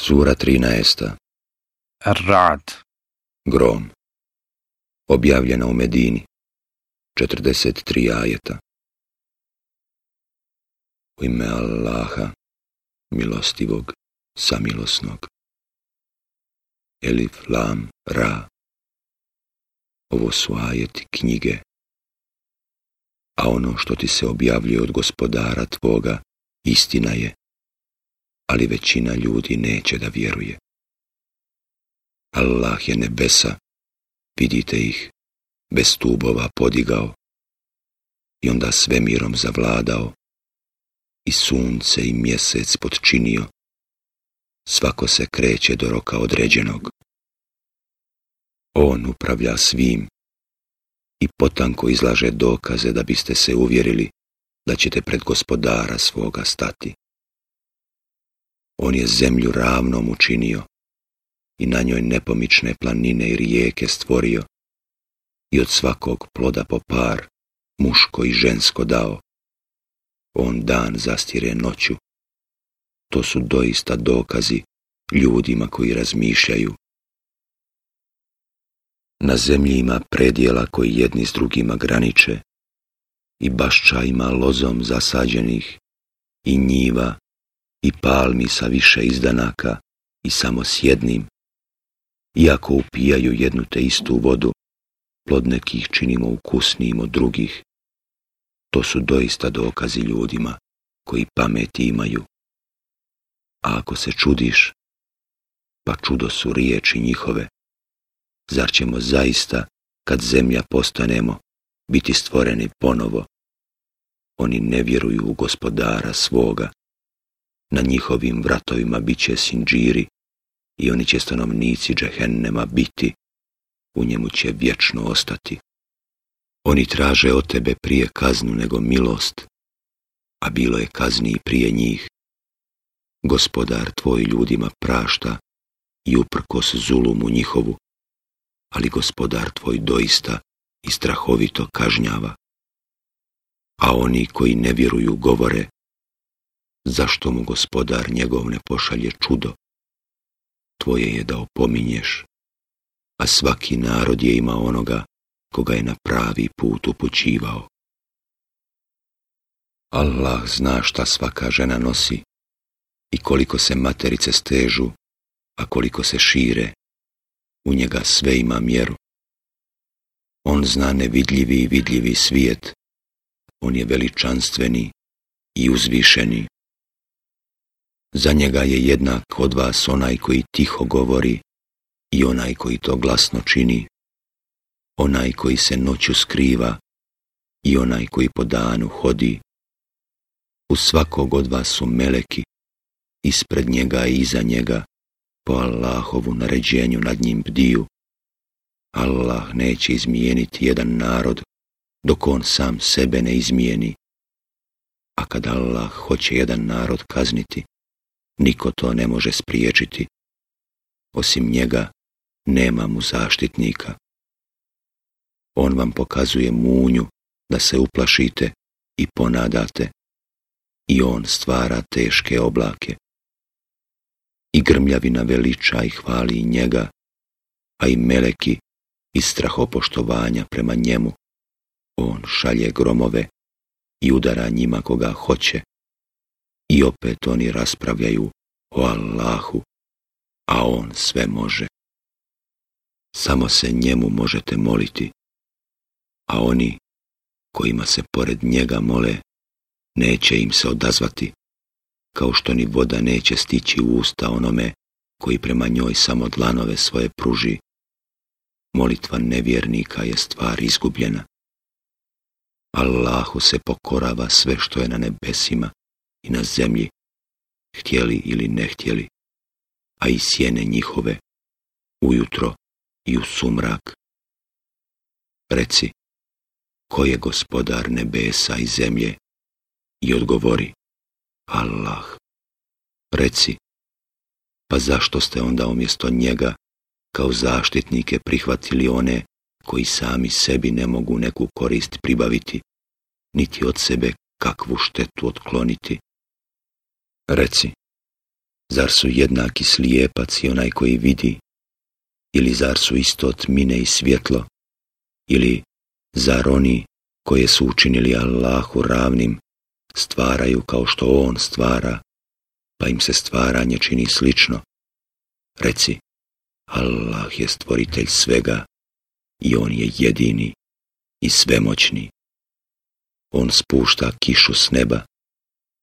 Sura 13. Ar-Ra'd. Grom. Objavljena u Medini. 43 ajeta. U ime Allaha, milostivog, samilosnog. Elif, Lam, Ra. Ovo su ajeti knjige. A ono što ti se objavljuje od gospodara tvoga, istina je ali većina ljudi neće da vjeruje. Allah je nebesa, vidite ih, bez tubova podigao i onda svemirom zavladao i sunce i mjesec podčinio. Svako se kreće do roka određenog. On upravlja svim i potanko izlaže dokaze da biste se uvjerili da ćete pred gospodara svoga stati. On je zemlju ravnom učinio i na njoj nepomične planine i rijeke stvorio i od svakog ploda po par, muško i žensko dao. On dan zastire noću. To su doista dokazi ljudima koji razmišljaju. Na zemlji ima predjela koji jedni s drugima graniče i bašča ima lozom zasađenih i njiva i palmi sa više izdanaka i samo s jednim. Iako upijaju jednu te istu vodu, plod nekih činimo ukusnijim od drugih. To su doista dokazi ljudima koji pameti imaju. A ako se čudiš, pa čudo su riječi njihove. Zar ćemo zaista, kad zemlja postanemo, biti stvoreni ponovo? Oni ne vjeruju u gospodara svoga, na njihovim vratovima bit će sinđiri i oni će stanovnici džehennema biti, u njemu će vječno ostati. Oni traže od tebe prije kaznu nego milost, a bilo je kazni i prije njih. Gospodar tvoj ljudima prašta i uprkos zulumu njihovu, ali gospodar tvoj doista i strahovito kažnjava. A oni koji ne vjeruju govore, zašto mu gospodar njegov ne pošalje čudo? Tvoje je da opominješ, a svaki narod je imao onoga koga je na pravi put upućivao. Allah zna šta svaka žena nosi i koliko se materice stežu, a koliko se šire, u njega sve ima mjeru. On zna nevidljivi i vidljivi svijet, on je veličanstveni i uzvišeni. Za njega je jednak od vas onaj koji tiho govori i onaj koji to glasno čini, onaj koji se noću skriva i onaj koji po danu hodi. U svakog od vas su meleki, ispred njega i iza njega, po Allahovu naređenju nad njim bdiju. Allah neće izmijeniti jedan narod dok on sam sebe ne izmijeni. A kad Allah hoće jedan narod kazniti, niko to ne može spriječiti. Osim njega nema mu zaštitnika. On vam pokazuje munju da se uplašite i ponadate i on stvara teške oblake. I grmljavina veliča i hvali njega, a i meleki i strahopoštovanja prema njemu. On šalje gromove i udara njima koga hoće, i opet oni raspravljaju o Allahu, a On sve može. Samo se njemu možete moliti, a oni kojima se pored njega mole, neće im se odazvati, kao što ni voda neće stići u usta onome koji prema njoj samo dlanove svoje pruži. Molitva nevjernika je stvar izgubljena. Allahu se pokorava sve što je na nebesima i na zemlji, htjeli ili ne htjeli, a i sjene njihove, ujutro i u sumrak. Reci, ko je gospodar nebesa i zemlje? I odgovori, Allah. Reci, pa zašto ste onda umjesto njega kao zaštitnike prihvatili one koji sami sebi ne mogu neku korist pribaviti, niti od sebe kakvu štetu otkloniti? Reci, zar su jednaki slijepac i onaj koji vidi? Ili zar su isto tmine i svjetlo? Ili zar oni koje su učinili Allahu ravnim stvaraju kao što On stvara, pa im se stvaranje čini slično? Reci, Allah je stvoritelj svega i On je jedini i svemoćni. On spušta kišu s neba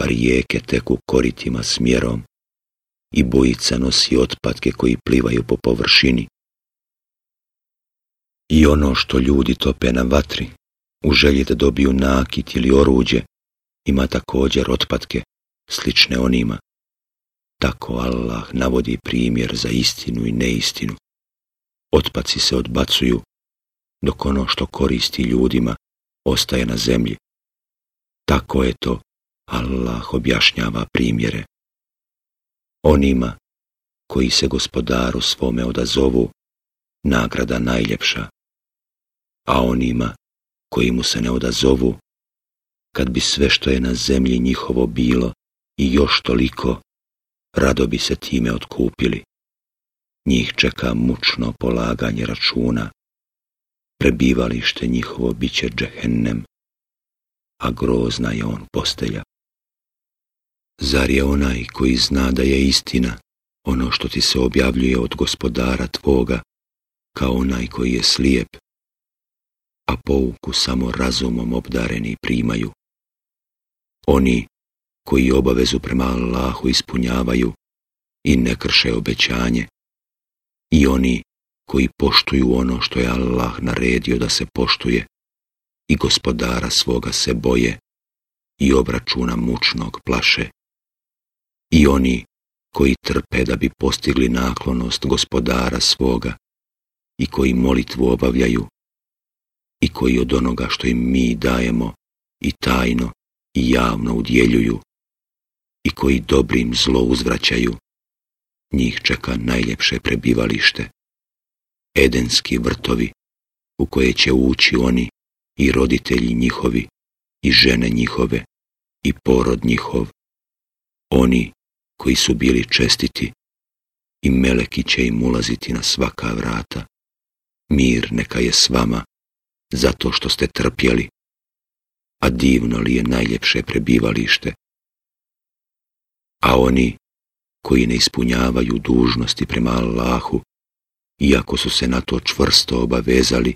pa rijeke teku koritima smjerom i bujica nosi otpadke koji plivaju po površini. I ono što ljudi tope na vatri, u želji da dobiju nakit ili oruđe, ima također otpadke, slične onima. Tako Allah navodi primjer za istinu i neistinu. Otpaci se odbacuju, dok ono što koristi ljudima ostaje na zemlji. Tako je to Allah objašnjava primjere. Onima koji se gospodaru svome odazovu, nagrada najljepša, a onima koji mu se ne odazovu, kad bi sve što je na zemlji njihovo bilo i još toliko, rado bi se time otkupili. Njih čeka mučno polaganje računa, prebivalište njihovo bit džehennem, a grozna je on postelja. Zar je onaj koji zna da je istina, ono što ti se objavljuje od gospodara tvoga, kao onaj koji je slijep, a pouku samo razumom obdareni primaju. Oni koji obavezu prema Allahu ispunjavaju i ne krše obećanje, i oni koji poštuju ono što je Allah naredio da se poštuje, i gospodara svoga se boje i obračuna mučnog plaše i oni koji trpe da bi postigli naklonost gospodara svoga i koji molitvu obavljaju i koji od onoga što im mi dajemo i tajno i javno udjeljuju i koji dobrim zlo uzvraćaju, njih čeka najljepše prebivalište, edenski vrtovi u koje će ući oni i roditelji njihovi i žene njihove i porod njihov, oni koji su bili čestiti i meleki će im ulaziti na svaka vrata. Mir neka je s vama, zato što ste trpjeli, a divno li je najljepše prebivalište. A oni koji ne ispunjavaju dužnosti prema Allahu, iako su se na to čvrsto obavezali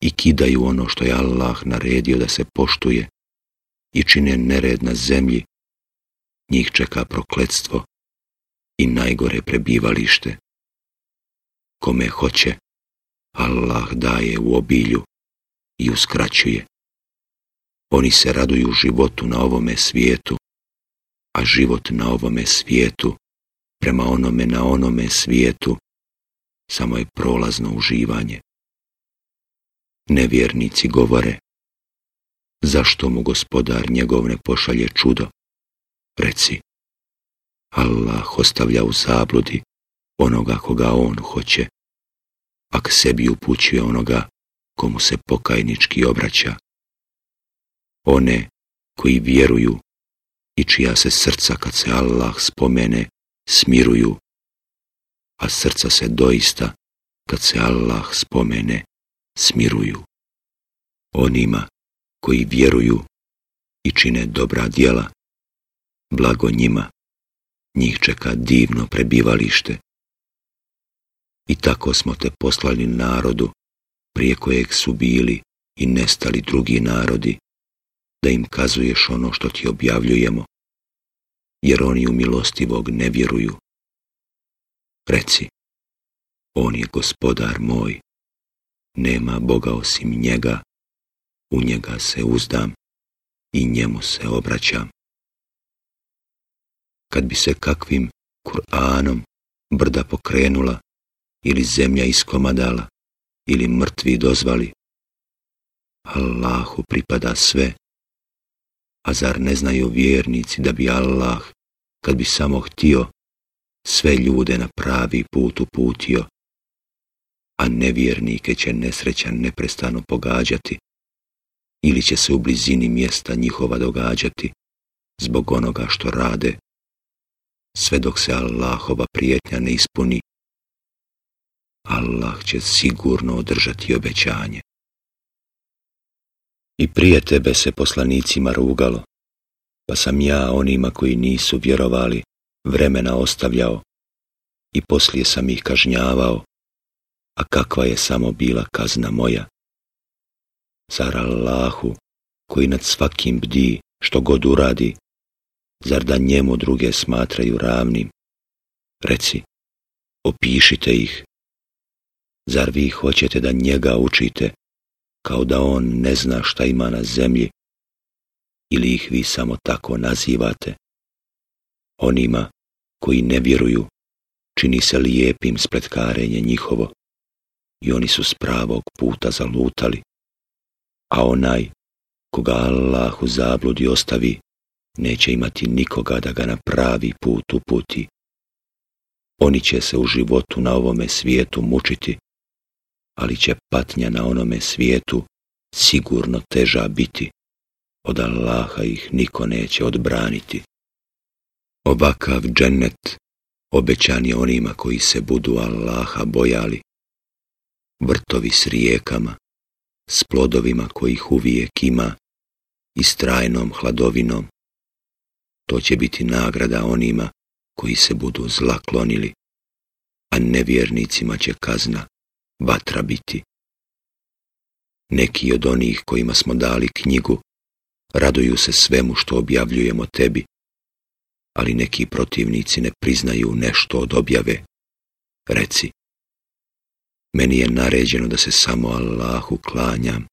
i kidaju ono što je Allah naredio da se poštuje i čine nered na zemlji, njih čeka prokletstvo i najgore prebivalište. Kome hoće, Allah daje u obilju i uskraćuje. Oni se raduju životu na ovome svijetu, a život na ovome svijetu, prema onome na onome svijetu, samo je prolazno uživanje. Nevjernici govore, zašto mu gospodar njegov ne pošalje čudo? Reci, Allah ostavlja u zabludi onoga koga on hoće, a k sebi upućuje onoga komu se pokajnički obraća. One koji vjeruju i čija se srca kad se Allah spomene smiruju, a srca se doista kad se Allah spomene smiruju. Onima koji vjeruju i čine dobra djela, Blago njima, njih čeka divno prebivalište. I tako smo te poslali narodu, prije kojeg su bili i nestali drugi narodi, da im kazuješ ono što ti objavljujemo, jer oni u milostivog ne vjeruju. Reci, on je gospodar moj, nema Boga osim njega, u njega se uzdam i njemu se obraćam kad bi se kakvim Kur'anom brda pokrenula ili zemlja iskomadala ili mrtvi dozvali. Allahu pripada sve, a zar ne znaju vjernici da bi Allah, kad bi samo htio, sve ljude na pravi put uputio, a nevjernike će nesrećan neprestano pogađati ili će se u blizini mjesta njihova događati zbog onoga što rade sve dok se Allahova prijetnja ne ispuni. Allah će sigurno održati obećanje. I prije tebe se poslanicima rugalo, pa sam ja onima koji nisu vjerovali vremena ostavljao i poslije sam ih kažnjavao, a kakva je samo bila kazna moja. Zar Allahu, koji nad svakim bdi što god uradi, zar da njemu druge smatraju ravnim? Reci, opišite ih. Zar vi hoćete da njega učite, kao da on ne zna šta ima na zemlji? Ili ih vi samo tako nazivate? Onima koji ne vjeruju, čini se lijepim spletkarenje njihovo i oni su s pravog puta zalutali. A onaj koga Allah u zabludi ostavi, neće imati nikoga da ga na pravi put puti. Oni će se u životu na ovome svijetu mučiti, ali će patnja na onome svijetu sigurno teža biti. Od Allaha ih niko neće odbraniti. Ovakav džennet obećan je onima koji se budu Allaha bojali. Vrtovi s rijekama, s plodovima kojih uvijek ima i s trajnom hladovinom to će biti nagrada onima koji se budu zla klonili, a nevjernicima će kazna vatra biti. Neki od onih kojima smo dali knjigu raduju se svemu što objavljujemo tebi, ali neki protivnici ne priznaju nešto od objave. Reci, meni je naređeno da se samo Allahu klanjam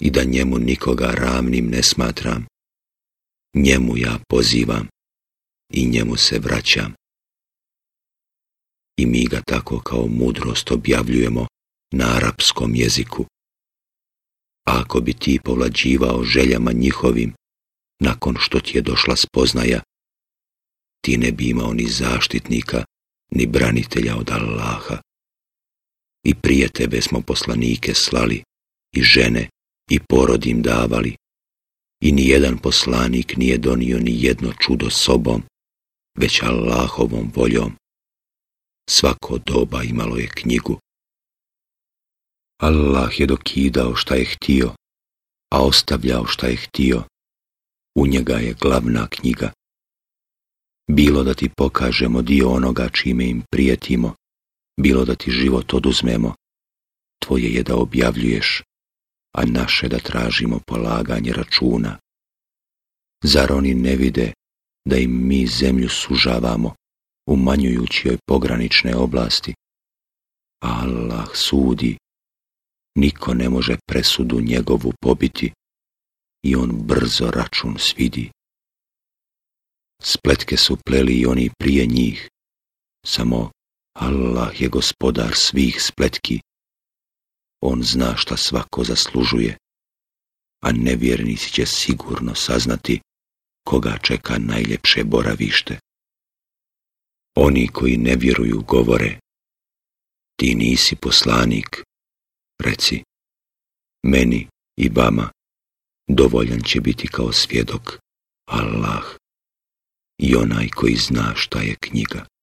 i da njemu nikoga ravnim ne smatram njemu ja pozivam i njemu se vraćam. I mi ga tako kao mudrost objavljujemo na arapskom jeziku. ako bi ti povlađivao željama njihovim, nakon što ti je došla spoznaja, ti ne bi imao ni zaštitnika, ni branitelja od Allaha. I prije tebe smo poslanike slali, i žene, i porodim davali, i nijedan poslanik nije donio ni jedno čudo sobom, već Allahovom voljom. Svako doba imalo je knjigu. Allah je dokidao šta je htio, a ostavljao šta je htio. U njega je glavna knjiga. Bilo da ti pokažemo dio onoga čime im prijetimo, bilo da ti život oduzmemo, tvoje je da objavljuješ a naše da tražimo polaganje računa. Zar oni ne vide da im mi zemlju sužavamo, umanjujući joj pogranične oblasti? Allah sudi, niko ne može presudu njegovu pobiti i on brzo račun svidi. Spletke su pleli i oni prije njih, samo Allah je gospodar svih spletki on zna šta svako zaslužuje, a nevjernici će sigurno saznati koga čeka najljepše boravište. Oni koji ne vjeruju govore, ti nisi poslanik, reci, meni i vama dovoljan će biti kao svjedok Allah i onaj koji zna šta je knjiga.